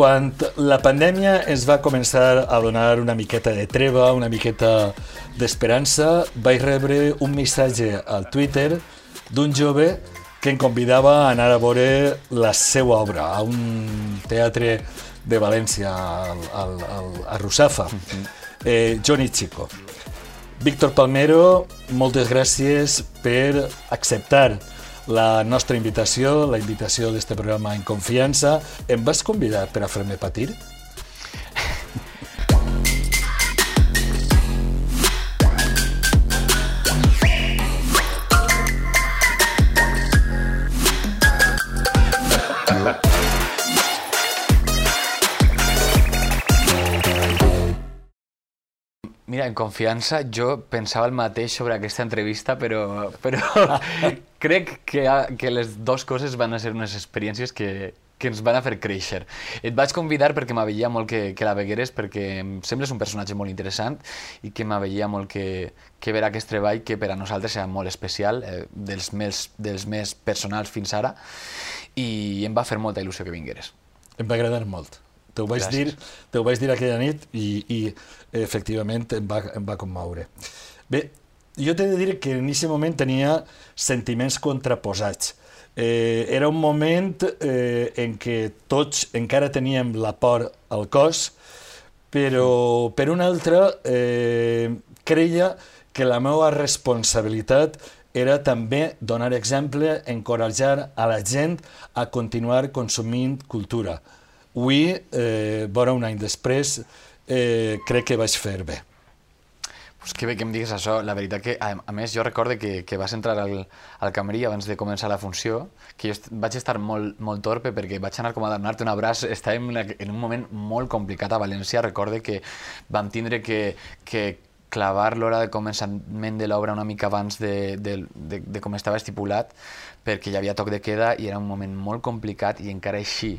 quan la pandèmia ens va començar a donar una miqueta de treva, una miqueta d'esperança, vaig rebre un missatge al Twitter d'un jove que em convidava a anar a veure la seva obra a un teatre de València, al, al, al, a Russafa, eh, Johnny Chico. Víctor Palmero, moltes gràcies per acceptar la nostra invitació, la invitació d'este programa en confiança. Em vas convidar per a fer-me patir? Mira, en confiança, jo pensava el mateix sobre aquesta entrevista, però, però crec que, que les dues coses van a ser unes experiències que, que ens van a fer créixer. Et vaig convidar perquè m'aveia molt que, que la vegueres, perquè em sembles un personatge molt interessant i que m'aveia molt que, que veure aquest treball que per a nosaltres era molt especial, eh, dels, més, dels més personals fins ara, i em va fer molta il·lusió que vingueres. Em va agradar molt. Te ho vaig dir, te ho vaig dir aquella nit i, i efectivament em va, em va commoure. Bé, jo t'he de dir que en aquest moment tenia sentiments contraposats. Eh, era un moment eh, en què tots encara teníem la por al cos, però per un altre eh, creia que la meva responsabilitat era també donar exemple, encoratjar a la gent a continuar consumint cultura. Avui, eh, vora un any després, eh, crec que vaig fer bé. Pues que bé que em digues això. La veritat que, a, a més, jo recordo que, que vas entrar al, al camerí abans de començar la funció, que jo vaig estar molt, molt torpe perquè vaig anar com a donar-te un abraç. Estàvem en un moment molt complicat a València. Recordo que vam tindre que, que clavar l'hora de començament de l'obra una mica abans de, de, de, de com estava estipulat, perquè hi havia toc de queda i era un moment molt complicat i encara així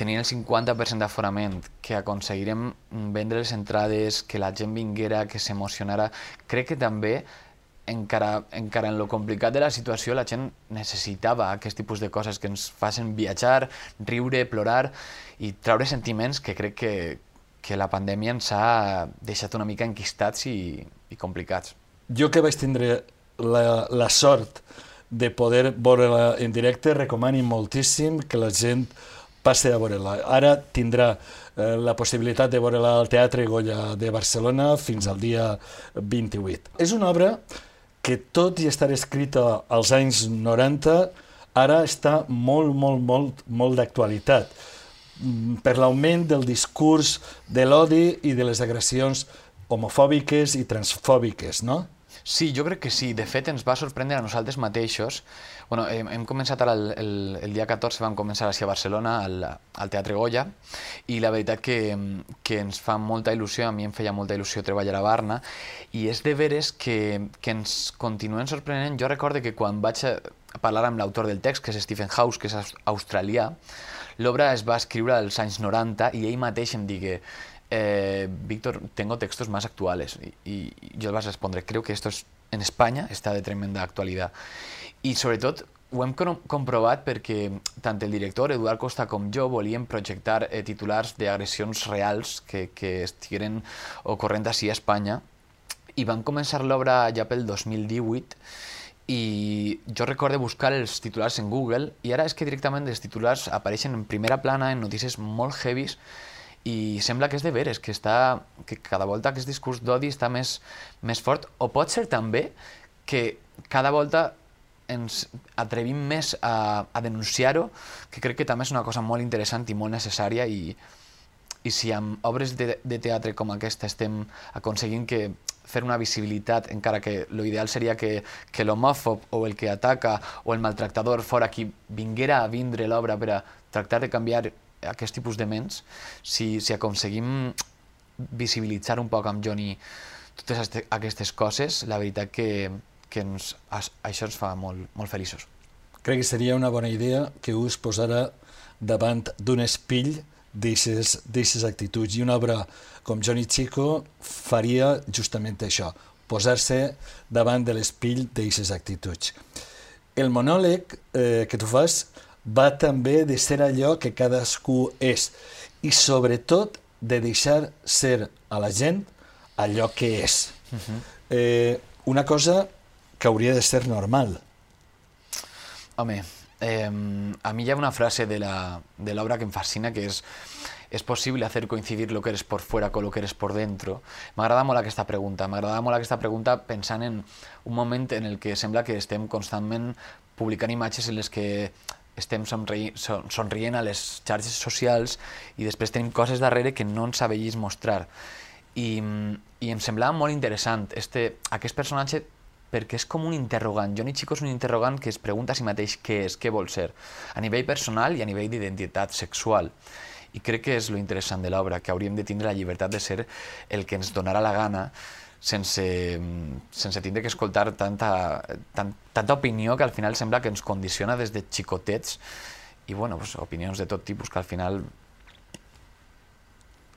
tenint el 50% d'aforament, que aconseguirem vendre les entrades, que la gent vinguera, que s'emocionara, crec que també encara, encara en lo complicat de la situació la gent necessitava aquest tipus de coses que ens facin viatjar, riure, plorar i treure sentiments que crec que, que la pandèmia ens ha deixat una mica enquistats i, i complicats. Jo que vaig tindre la, la sort de poder veure-la en directe, recomani moltíssim que la gent passe a veure-la. Ara tindrà eh, la possibilitat de veure-la al Teatre Goya de Barcelona fins al dia 28. És una obra que, tot i estar escrita als anys 90, ara està molt, molt, molt, molt d'actualitat mm, per l'augment del discurs de l'odi i de les agressions homofòbiques i transfòbiques, no? Sí, jo crec que sí. De fet, ens va sorprendre a nosaltres mateixos Bueno, hem, hem començat ara el, el, el dia 14, vam començar així a Barcelona, al, al Teatre Goya, i la veritat que, que ens fa molta il·lusió, a mi em feia molta il·lusió treballar a Barna, i és de veres que, que ens continuen sorprenent. Jo recordo que quan vaig a parlar amb l'autor del text, que és Stephen House, que és australià, l'obra es va escriure als anys 90 i ell mateix em digué eh, Víctor, tengo textos más actuales. Y yo le vas a responder, creo que esto es, en España está de tremenda actualidad. I sobretot ho hem comprovat perquè tant el director Eduard Costa com jo volíem projectar eh, titulars d'agressions reals que, que estigueren ocorrent així a Espanya. I van començar l'obra ja pel 2018 i jo recorde buscar els titulars en Google i ara és que directament els titulars apareixen en primera plana en notícies molt heavies i sembla que és de veres, que, està, que cada volta aquest discurs d'odi està més, més fort. O pot ser també que cada volta ens atrevim més a, a denunciar-ho, que crec que també és una cosa molt interessant i molt necessària i, i si amb obres de, de teatre com aquesta estem aconseguint que fer una visibilitat, encara que l'ideal seria que, que l'homòfob o el que ataca o el maltractador fora qui vinguera a vindre l'obra per a tractar de canviar aquest tipus de ments, si, si aconseguim visibilitzar un poc amb Johnny totes aquestes coses, la veritat que, que ens, això ens fa molt, molt feliços. Crec que seria una bona idea que us posara davant d'un espill d'aquestes actituds i una obra com Johnny Chico faria justament això, posar-se davant de l'espill d'aquestes actituds. El monòleg eh, que tu fas va també de ser allò que cadascú és i sobretot de deixar ser a la gent allò que és. Uh -huh. eh, una cosa que hauria de ser normal. Home, eh, a mi hi ha una frase de l'obra que em fascina que és ¿Es posible hacer coincidir lo que eres por fuera con lo que eres por dentro? M'agrada molt aquesta pregunta. M'agrada molt aquesta pregunta pensant en un moment en el que sembla que estem constantment publicant imatges en les que estem somri somrient a les xarxes socials i després tenim coses darrere que no ens sabellis mostrar. I, i em semblava molt interessant este, aquest personatge perquè és com un interrogant. Johnny Chico és un interrogant que es pregunta a si mateix què és, què vol ser, a nivell personal i a nivell d'identitat sexual. I crec que és lo interessant de l'obra, que hauríem de tindre la llibertat de ser el que ens donarà la gana sense, sense tindre que escoltar tanta, tant, tanta opinió que al final sembla que ens condiciona des de xicotets i bueno, pues, opinions de tot tipus que al final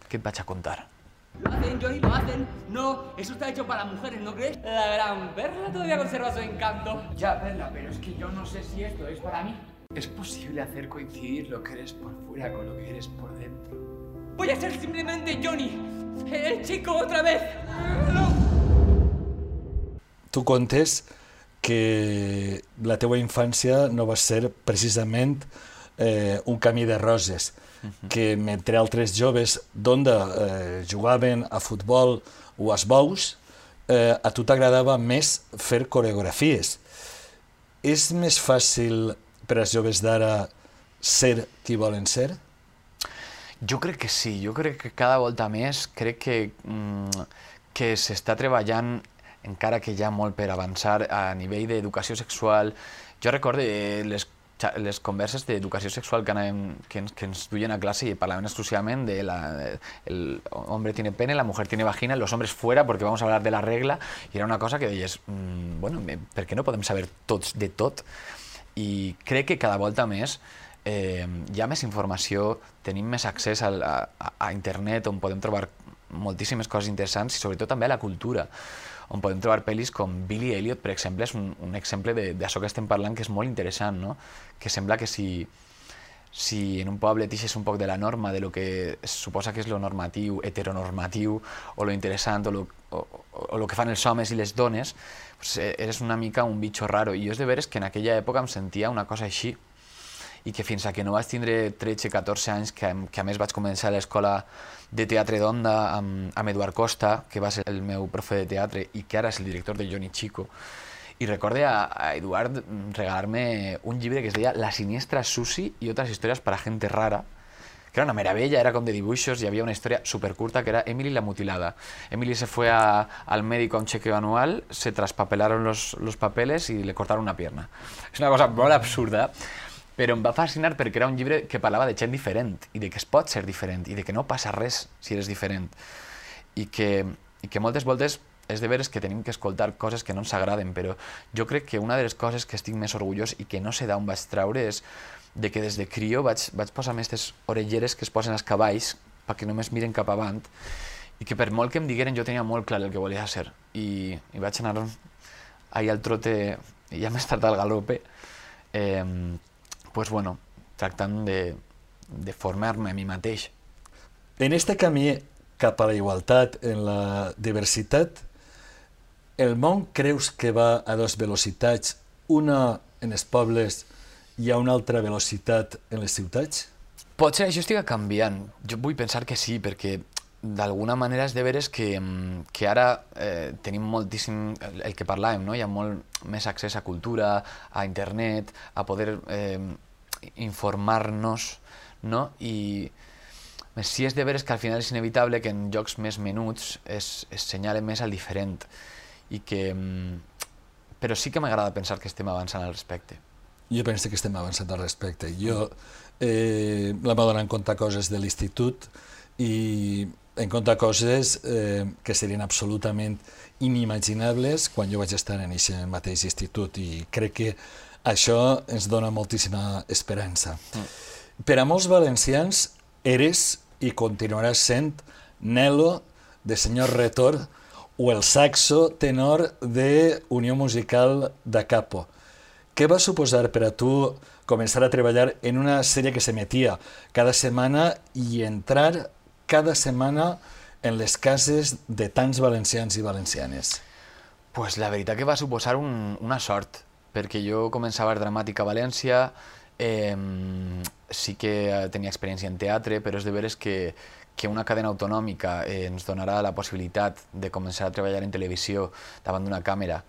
què et vaig a contar? Lo hacen, Johnny, lo hacen. No, eso está hecho para mujeres, ¿no crees? La gran Perla todavía conserva su encanto. Ya, Perla, pero es que yo no sé si esto es para mí. ¿Es posible hacer coincidir lo que eres por fuera con lo que eres por dentro? Voy a ser simplemente Johnny, el chico otra vez. Tu contes que la teua infància no va ser precisament eh, un camí de roses. Que mentre altres joves d'onda eh, jugaven a futbol o als bous, eh, a tu t'agradava més fer coreografies. És més fàcil per als joves d'ara ser qui volen ser? Jo crec que sí, jo crec que cada volta més crec que, mm, que s'està treballant encara que hi ha molt per avançar a nivell d'educació sexual. Jo recordo les, les converses d'educació sexual que, anàvem, que, ens, que ens duien a classe i parlaven exclusivament de la, el hombre tiene pene, la mujer tiene vagina, los hombres fuera porque vamos a hablar de la regla i era una cosa que deies, mmm, bueno, per què no podem saber tots de tot? I crec que cada volta més eh, hi ha més informació, tenim més accés a, a, a internet on podem trobar moltíssimes coses interessants i sobretot també a la cultura on podem trobar pel·lis com Billy Elliot, per exemple, és un, un exemple d'això que estem parlant que és molt interessant, no? que sembla que si, si en un poble t'ixes un poc de la norma, de lo que suposa que és lo normatiu, heteronormatiu, o lo interessant, o lo, o, o lo que fan els homes i les dones, pues eh, eres una mica un bitxo raro. I jo és de veres que en aquella època em sentia una cosa així, i que fins a que no vaig tindre 13-14 anys, que, que a més vaig començar a l'escola de teatre d'Onda amb, amb Eduard Costa, que va ser el meu profe de teatre i que ara és el director de Johnny Chico, i recorde a, a Eduard regalar-me un llibre que es deia La siniestra Susi i altres històries per a gente rara, que era una meravella, era com de dibuixos y había una historia súper curta que era Emily la mutilada. Emily se fue a, al médico a un chequeo anual, se traspapelaron los, papeles y le cortaron una pierna. És una cosa absurda, però em va fascinar perquè era un llibre que parlava de gent diferent i de que es pot ser diferent i de que no passa res si eres diferent. I que, i que moltes voltes és de veres que tenim que escoltar coses que no ens agraden, però jo crec que una de les coses que estic més orgullós i que no sé d'on vaig treure és de que des de crio vaig, vaig posar aquestes orelleres que es posen als cavalls perquè només miren cap avant i que per molt que em digueren jo tenia molt clar el que volia ser. I, i vaig anar ahir al trote i ja més tard al galope eh, pues bueno, tractant de, de formar-me a mi mateix. En este camí cap a la igualtat, en la diversitat, el món creus que va a dues velocitats, una en els pobles i a una altra velocitat en les ciutats? Potser això estigui canviant. Jo vull pensar que sí, perquè d'alguna manera és de veres que, que ara eh, tenim moltíssim el que parlàvem, no? hi ha molt més accés a cultura, a internet, a poder eh, informar-nos, no? i sí és de veres que al final és inevitable que en jocs més menuts es, es senyale més al diferent i que... Però sí que m'agrada pensar que estem avançant al respecte. Jo penso que estem avançant al respecte. Jo eh, la m'ha donat en compte coses de l'institut i en compte coses eh, que serien absolutament inimaginables quan jo vaig estar en aquest mateix institut i crec que això ens dona moltíssima esperança. Mm. Per a molts valencians eres i continuaràs sent Nelo de Senyor Retor o el saxo tenor de Unió Musical de Capo. Què va suposar per a tu començar a treballar en una sèrie que s'emetia cada setmana i entrar cada setmana en les cases de tants valencians i valencianes? Pues la veritat que va suposar un, una sort, perquè jo començava a dramàtic a València, eh, sí que tenia experiència en teatre, però és de veres que, que una cadena autonòmica eh, ens donarà la possibilitat de començar a treballar en televisió davant d'una càmera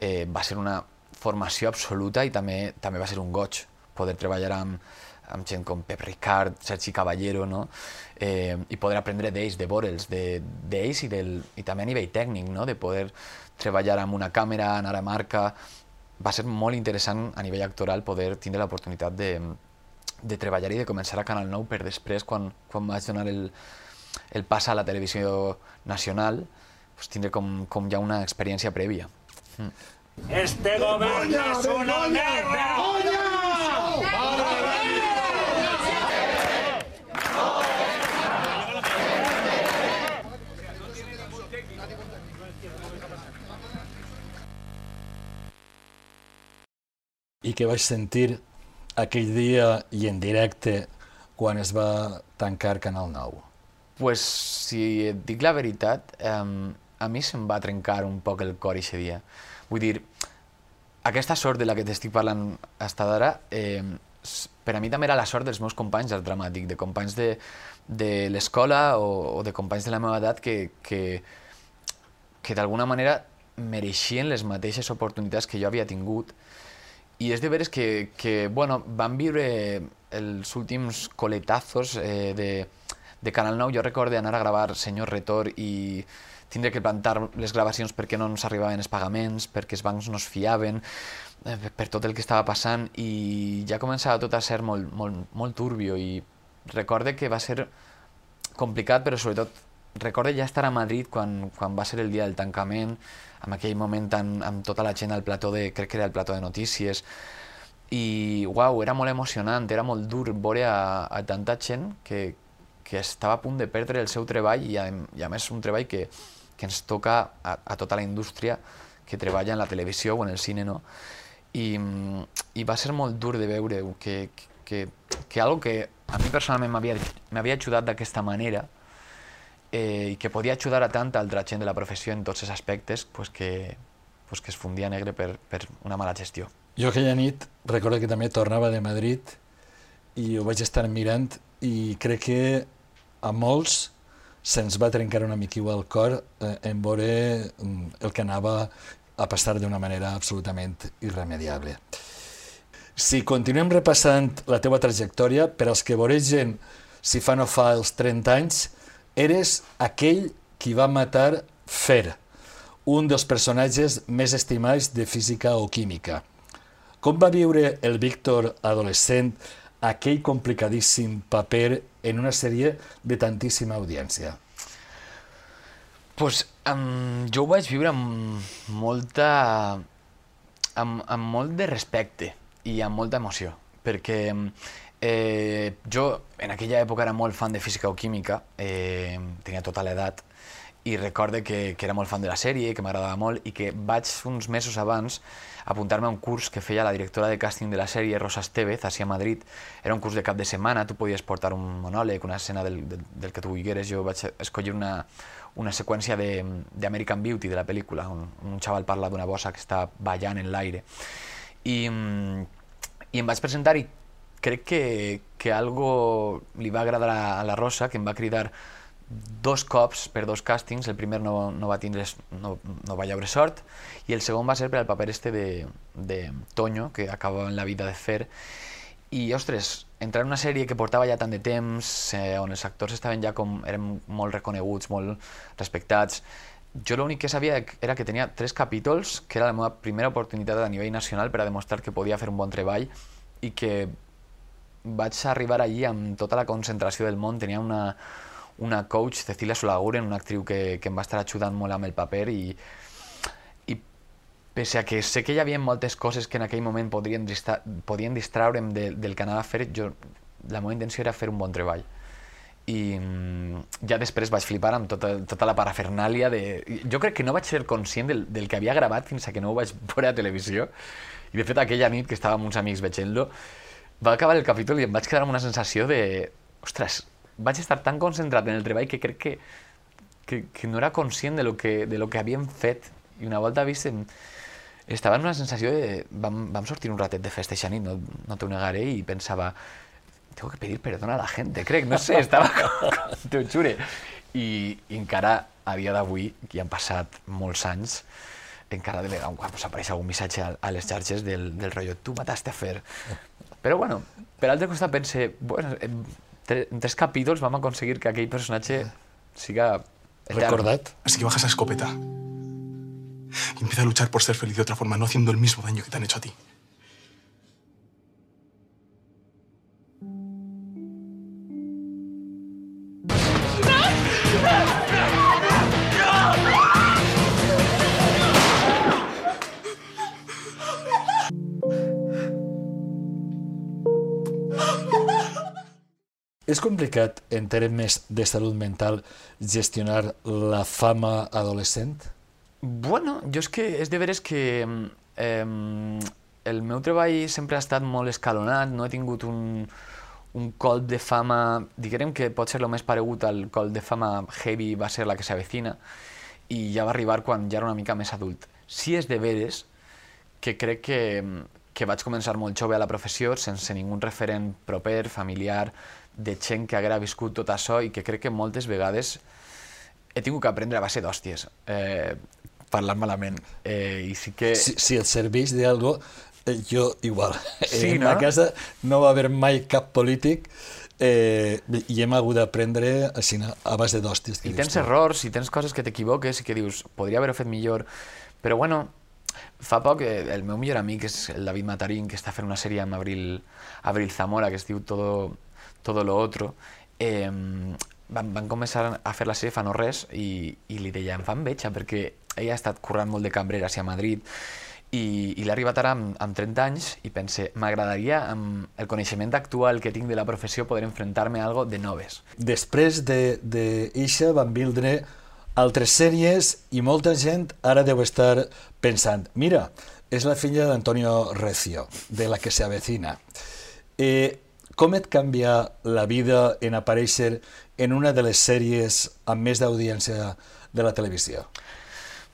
eh, va ser una formació absoluta i també, també va ser un goig poder treballar amb, amb gent com Pep Ricard, Sergi Caballero, no? eh, i poder aprendre d'ells, de veure'ls, d'ells i, del, i també a nivell tècnic, no? de poder treballar amb una càmera, anar a marca... Va ser molt interessant a nivell actoral poder tindre l'oportunitat de, de treballar i de començar a Canal 9 per després, quan, quan vaig donar el, el pas a la televisió nacional, pues, tindre com, com ja una experiència prèvia. Mm. Este gobierno es una guerra. I què vaig sentir aquell dia i en directe quan es va tancar Canal 9? Pues, si et dic la veritat, eh, a mi se'm va trencar un poc el cor aquest dia. Vull dir, aquesta sort de la que t'estic parlant hasta d'ara, eh, per a mi també era la sort dels meus companys del dramàtic, de companys de, de l'escola o, o de companys de la meva edat que, que, que d'alguna manera mereixien les mateixes oportunitats que jo havia tingut i és de veres que, que bueno, van viure els últims coletazos eh, de, de Canal 9. Jo recordo anar a gravar Senyor Retor i tindre que plantar les gravacions perquè no ens arribaven els pagaments, perquè els bancs no es fiaven, eh, per tot el que estava passant, i ja començava tot a ser molt, molt, molt turbio, i recorde que va ser complicat, però sobretot recorde ja estar a Madrid quan, quan va ser el dia del tancament, en aquell moment amb, amb tota la gent al plató de, crec que era el plató de notícies, i uau, era molt emocionant, era molt dur veure a, a tanta gent que, que estava a punt de perdre el seu treball i a, i a més un treball que, que ens toca a, a tota la indústria que treballa en la televisió o en el cine, no? I, i va ser molt dur de veure que, que, que algo que a mi personalment m'havia ajudat d'aquesta manera eh, i que podia ajudar a tanta altra gent de la professió en tots els aspectes, pues que, pues que es fundia negre per, per una mala gestió. Jo aquella nit recordo que també tornava de Madrid i ho vaig estar mirant i crec que a molts se'ns va trencar una miquiu al cor eh, en veure mm, el que anava a passar d'una manera absolutament irremediable. Si continuem repassant la teva trajectòria, per als que voregen si fa no fa els 30 anys, eres aquell qui va matar Fer, un dels personatges més estimats de física o química. Com va viure el Víctor adolescent aquell complicadíssim paper en una sèrie de tantíssima audiència? Pues, um, jo ho vaig viure amb molta... amb, amb molt de respecte i amb molta emoció, perquè eh, jo en aquella època era molt fan de física o química, eh, tenia tota l'edat, i recorde que, que era molt fan de la sèrie, que m'agradava molt, i que vaig uns mesos abans apuntar-me a un curs que feia la directora de càsting de la sèrie, Rosa Estevez, a Madrid. Era un curs de cap de setmana, tu podies portar un monòleg, una escena del, del, del que tu vulgueres. Jo vaig escollir una, una seqüència d'American Beauty, de la pel·lícula, on un xaval parla d'una bossa que està ballant en l'aire. I, I em vaig presentar i crec que, que algo li va agradar a, la Rosa, que em va cridar dos cops per dos càstings, el primer no, no va tindre, no, no va llaure sort, i el segon va ser per al paper este de, de Toño, que acabava en la vida de fer, i, ostres, entrar en una sèrie que portava ja tant de temps, eh, on els actors estaven ja com, eren molt reconeguts, molt respectats, jo l'únic que sabia era que tenia tres capítols, que era la meva primera oportunitat a nivell nacional per a demostrar que podia fer un bon treball i que vaig arribar allí amb tota la concentració del món, tenia una, una coach, Cecilia Solaguren, una actriu que, que em va estar ajudant molt amb el paper i, i pese a que sé que hi havia moltes coses que en aquell moment podrien, distra podien distraure'm de, del que anava a fer, jo, la meva intenció era fer un bon treball. I mm, ja després vaig flipar amb tota, tota la parafernàlia de... Jo crec que no vaig ser conscient del, del que havia gravat fins a que no ho vaig veure a televisió. I de fet aquella nit que estàvem uns amics veient-lo, va acabar el capítol i em vaig quedar amb una sensació de... Ostres, vaig estar tan concentrat en el treball que crec que, que, que no era conscient de lo que, de lo que havíem fet. I una volta vist, em, estava en una sensació de... Vam, vam sortir un ratet de festa eixa nit, no, no t'ho negaré, i pensava, tengo que pedir perdón a la gente, crec, no sé, estava t'ho jure. I, I encara a dia d'avui, que han passat molts anys, encara de vegades quan apareix algun missatge a, a les xarxes del, del rotllo, tu mataste a Fer. Però bueno, per altre costat pense, bueno, en, tre- en tres capítols vam aconseguir que aquell personatge siga etern. Recordat? Así que baja esa escopeta. Y empieza a luchar por ser feliz de otra forma, no haciendo el mismo daño que te han hecho a ti. És complicat, en termes de salut mental, gestionar la fama adolescent? Bueno, jo és que és de veres que eh, el meu treball sempre ha estat molt escalonat, no he tingut un, un colp de fama, diguem que pot ser el més paregut al colp de fama heavy va ser la que s'avecina, i ja va arribar quan ja era una mica més adult. Sí és de veres que crec que, que vaig començar molt jove a la professió, sense ningú referent proper, familiar, de gent que haguera viscut tot això i que crec que moltes vegades he tingut que aprendre a base d'hòsties, eh, parlant malament. Eh, I sí que... Si, si et serveix d'algo, eh, jo igual. Sí, en no? casa no va haver mai cap polític eh, i hem hagut d'aprendre a base d'hòsties. I tens tu. errors, i tens coses que t'equivoques i que dius, podria haver-ho fet millor, però bueno, fa poc eh, el meu millor amic és el David Matarín, que està fent una sèrie amb Abril, Abril Zamora, que es diu Todo, Todo lo Otro, eh, van, van començar a fer la sèrie fa no res i, i li deia, em fa enveja, perquè ella ha estat currant molt de cambrera hacia Madrid i, i l'ha arribat ara amb, amb 30 anys i pense, m'agradaria amb el coneixement actual que tinc de la professió poder enfrontar-me a algo de noves. Després de, de Ixa van vindre altres sèries i molta gent ara deu estar pensant mira, és la filla d'Antonio Recio, de la que se avecina. Eh, com et canvia la vida en aparèixer en una de les sèries amb més d'audiència de la televisió?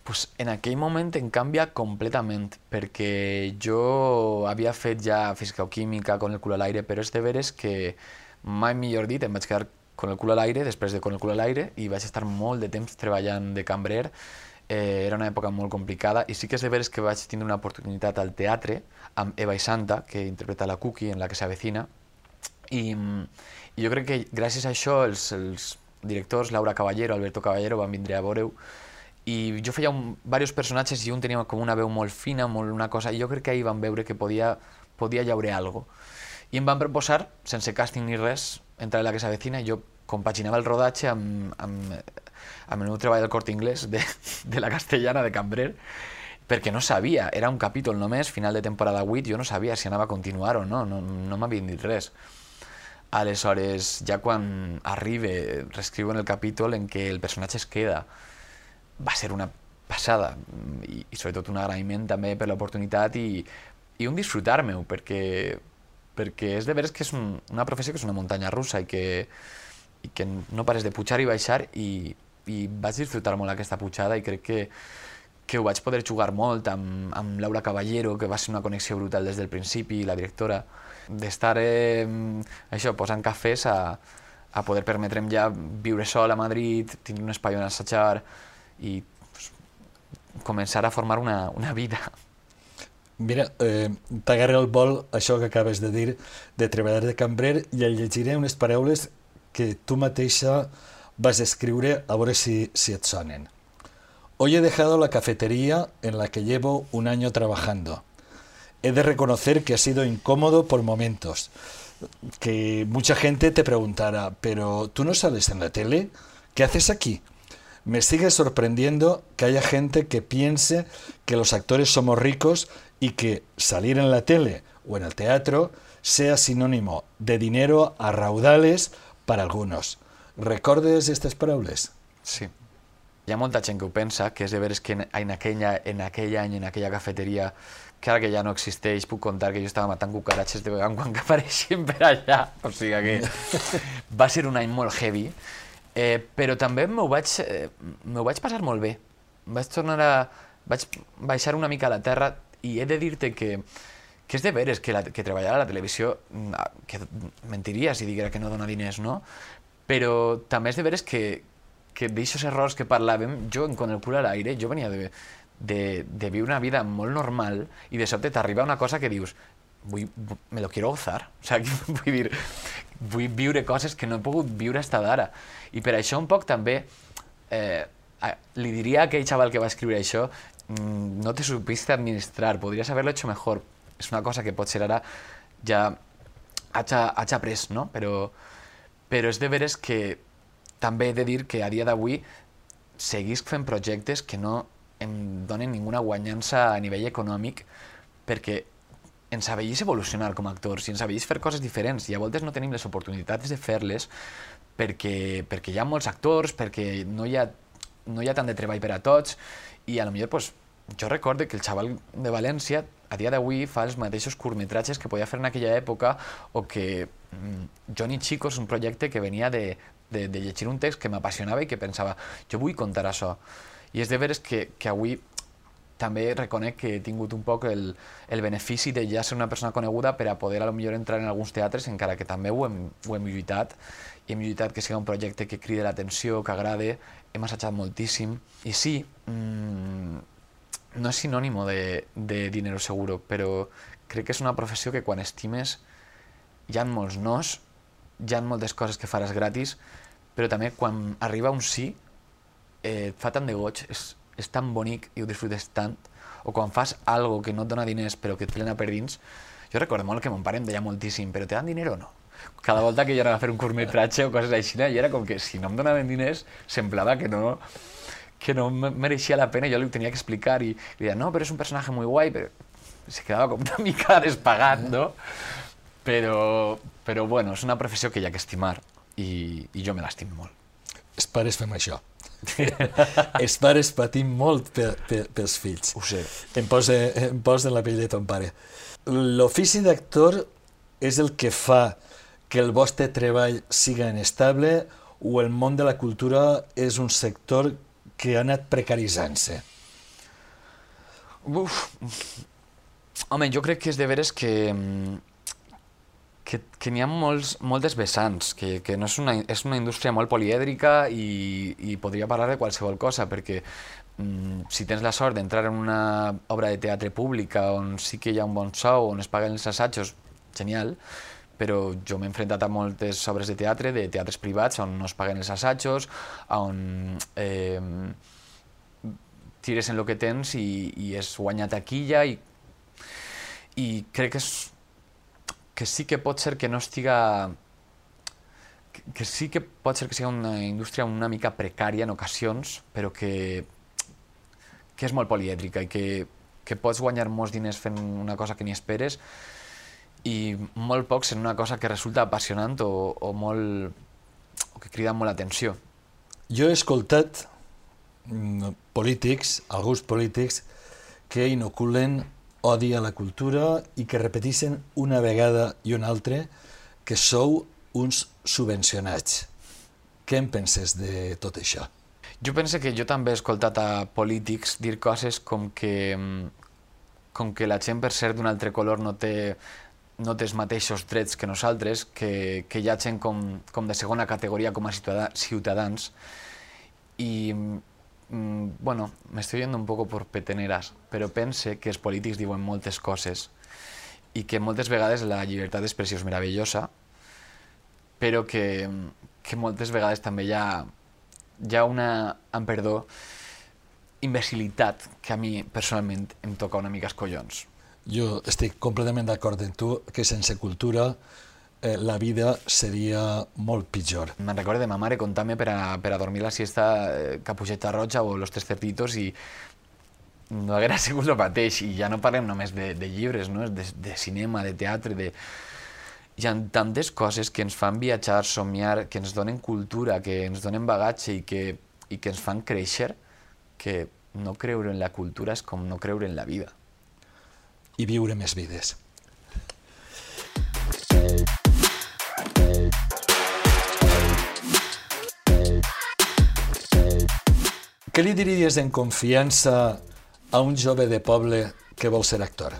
Pues en aquell moment em canvia completament, perquè jo havia fet ja física o química con el cul a l'aire, però és de veres que mai millor dit em vaig quedar con el cul a l'aire, després de con el cul a l'aire, i vaig estar molt de temps treballant de cambrer. Eh, era una època molt complicada i sí que és de veres que vaig tindre una oportunitat al teatre amb Eva i Santa, que interpreta la Cookie en la que s'avecina, i, i jo crec que gràcies a això els, els directors, Laura Caballero, Alberto Caballero, van vindre a veure-ho i jo feia un, diversos personatges i un tenia com una veu molt fina, molt una cosa, i jo crec que ahir van veure que podia, podia llaure algo. I em van proposar, sense càsting ni res, entrar a la que s'avecina i jo compaginava el rodatge amb, amb, amb el meu treball del Corte Inglés de, de la castellana de cambrer, perquè no sabia, era un capítol només, final de temporada 8, jo no sabia si anava a continuar o no, no, no m'havien dit res. Aleshores, ja quan arribe, reescriuen el capítol en què el personatge es queda, va ser una passada i, i sobretot un agraïment també per l'oportunitat i, i un disfrutar-me-ho perquè, perquè és de veres que és un, una professió que és una muntanya russa i que, i que no pares de pujar i baixar i, i vaig disfrutar molt aquesta pujada i crec que, que ho vaig poder jugar molt amb, amb Laura Caballero, que va ser una connexió brutal des del principi, la directora, d'estar eh, això, posant cafès a, a poder permetre'm ja viure sol a Madrid, tindre un espai on assajar i pues, començar a formar una, una vida. Mira, eh, t'agarra el vol això que acabes de dir de treballar de cambrer i el llegiré unes paraules que tu mateixa vas escriure a veure si, si et sonen. Hoy he dejado la cafetería en la que llevo un año trabajando. He de reconocer que ha sido incómodo por momentos. Que mucha gente te preguntará, pero ¿tú no sales en la tele? ¿Qué haces aquí? Me sigue sorprendiendo que haya gente que piense que los actores somos ricos y que salir en la tele o en el teatro sea sinónimo de dinero a raudales para algunos. ¿Recordes estas paraules? Sí. Hi ha pensa, que és de veres que en, aquella, en aquell any, en aquella cafeteria, que ara que ja no existeix puc contar que jo estava matant cucaratges de vegades quan que apareixien per allà. O sigui que va ser un any molt heavy, eh, però també m'ho vaig, eh, vaig passar molt bé. Vaig tornar a... vaig baixar una mica a la terra i he de dir-te que, que és de veres que, la, que treballar a la televisió, mm, ah, que mentiria si diguera que no dona diners, no? Però també és de veres que, que d'aixòs errors que parlàvem, jo, con el cul a l'aire, jo venia de, de, de viure una vida molt normal i de sobte t'arriba una cosa que dius vull, me lo quiero gozar. O sigui, vull dir, vull viure coses que no he pogut viure hasta d'ara. I per això un poc també eh, li diria a aquell xaval que va escriure això mm, no te supiste administrar, podries haberlo hecho mejor. És una cosa que potser ara ja haig, haig après, no? Però, però és de veres que també he de dir que a dia d'avui seguisc fent projectes que no em donen ninguna guanyança a nivell econòmic perquè ens avellís evolucionar com a actors i ens avellís fer coses diferents i a voltes no tenim les oportunitats de fer-les perquè, perquè hi ha molts actors, perquè no hi ha, no hi ha tant de treball per a tots i a lo millor pues, jo recordo que el xaval de València a dia d'avui fa els mateixos curtmetratges que podia fer en aquella època o que mm, Johnny Chico és un projecte que venia de, de, de llegir un text que m'apassionava i que pensava, jo vull contar això. I és de veres que, que avui també reconec que he tingut un poc el, el benefici de ja ser una persona coneguda per a poder a lo millor entrar en alguns teatres, encara que també ho hem, ho hem lluitat, i hem lluitat que sigui un projecte que cride l'atenció, que agrade, hem assajat moltíssim. I sí, mmm, no és sinònimo de, de dinero seguro, però crec que és una professió que quan estimes hi ha molts nos, hi ha moltes coses que faràs gratis, però també quan arriba un sí, eh, fa tant de goig, és, és tan bonic i ho disfrutes tant, o quan fas algo que no et dona diners però que et plena per dins, jo recordo molt que mon pare em deia moltíssim, però te dan dinero o no? Cada volta que jo anava a fer un curtmetratge o coses així, i era com que si no em donaven diners, semblava que no, que no mereixia la pena, jo li ho tenia que explicar i li deia, no, però és un personatge molt guai, però se quedava com una mica despagat, no? Però, però bueno, és una professió que hi ha que estimar i, i jo me l'estim molt. Els pares fem això. Els pares patim molt per, per, pels fills. Ho sé. Em posa, em posa en la pell de ton pare. L'ofici d'actor és el que fa que el vostre treball siga inestable o el món de la cultura és un sector que ha anat precaritzant-se? Uf. Home, jo crec que és de veres que, que, que n'hi ha molts, moltes vessants, que, que no és, una, és una indústria molt polièdrica i, i podria parlar de qualsevol cosa, perquè mm, si tens la sort d'entrar en una obra de teatre pública on sí que hi ha un bon sou, on es paguen els assajos, genial, però jo m'he enfrontat a moltes obres de teatre, de teatres privats, on no es paguen els assajos, on eh, tires en el que tens i, i es guanya taquilla i, i crec que, és, que sí que pot ser que no estiga que, que sí que pot ser que sigui una indústria una mica precària en ocasions, però que, que és molt polièdrica i que, que pots guanyar molts diners fent una cosa que ni esperes i molt pocs en una cosa que resulta apassionant o, o molt o que crida molt l'atenció. Jo he escoltat mm, polítics, alguns polítics, que inoculen odi a la cultura i que repeteixen una vegada i una altra que sou uns subvencionats. Què en penses de tot això? Jo penso que jo també he escoltat a polítics dir coses com que, com que la gent per ser d'un altre color no té no té els mateixos drets que nosaltres, que, que hi ha gent com, com de segona categoria com a ciutadans i mm, bueno, m'estic yendo un poco por peteneras, però pense que els polítics diuen moltes coses i que moltes vegades la llibertat d'expressió és meravellosa, però que, que moltes vegades també hi ha, hi ha una, amb perdó, imbecilitat que a mi personalment em toca una mica els collons. Jo estic completament d'acord amb tu que sense cultura eh, la vida seria molt pitjor. Me'n recordo de ma mare contar-me per, a, per a dormir la siesta eh, Capucheta Roja o Los Tres Cerditos i no haguera sigut el mateix. I ja no parlem només de, de llibres, no? de, de cinema, de teatre, de... Hi ha tantes coses que ens fan viatjar, somiar, que ens donen cultura, que ens donen bagatge i que, i que ens fan créixer, que no creure en la cultura és com no creure en la vida. i viure més vides. Què li diries en confiança a un jove de poble que vol ser actor?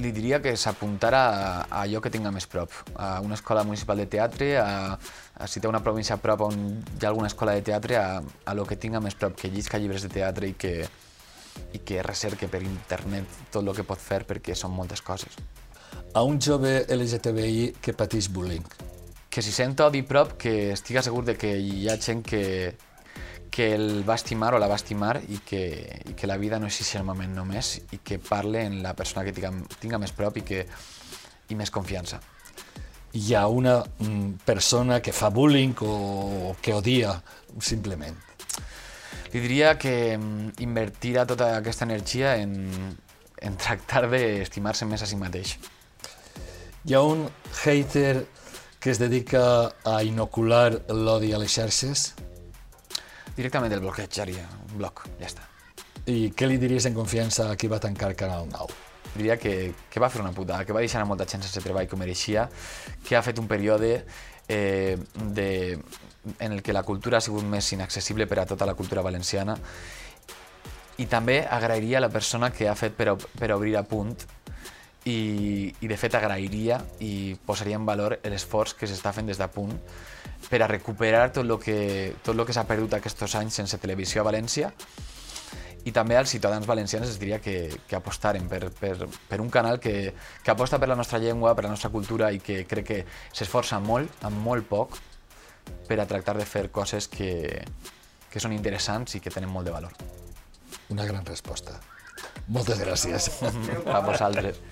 Li diria que s'apuntara a, allò que tinga més prop, a una escola municipal de teatre, a, a si té una província a prop on hi ha alguna escola de teatre, a, a lo que tinga més prop, que llisca llibres de teatre i que, i que recerque per internet tot el que pot fer perquè són moltes coses. A un jove LGTBI que pateix bullying. Que si sent odi prop, que estiga segur de que hi ha gent que, que el va estimar o la va estimar i que, i que la vida no és així el moment només i que parle en la persona que tinga, tinga més prop i, que, i més confiança. Hi ha una mm, persona que fa bullying o que odia, simplement. Li diria que mm, invertirà tota aquesta energia en, en tractar d'estimar-se més a si mateix. Hi ha un hater que es dedica a inocular l'odi a les xarxes Directament del bloquejaria, un bloc, ja està. i què li diries en confiança a qui va tancar Canal 9? Diria que, que va fer una putada, que va deixar a molta gent sense treball com mereixia, que ha fet un període eh, de, en el que la cultura ha sigut més inaccessible per a tota la cultura valenciana i també agrairia a la persona que ha fet per, per obrir a punt i, i de fet agrairia i posaria en valor l'esforç que s'està fent des de punt per a recuperar tot el que, tot lo que s'ha perdut aquests anys sense televisió a València i també als ciutadans valencians es diria que, que apostaren per, per, per un canal que, que aposta per la nostra llengua, per la nostra cultura i que crec que s'esforça molt, amb molt poc, per a tractar de fer coses que, que són interessants i que tenen molt de valor. Una gran resposta. Moltes gràcies. A vosaltres.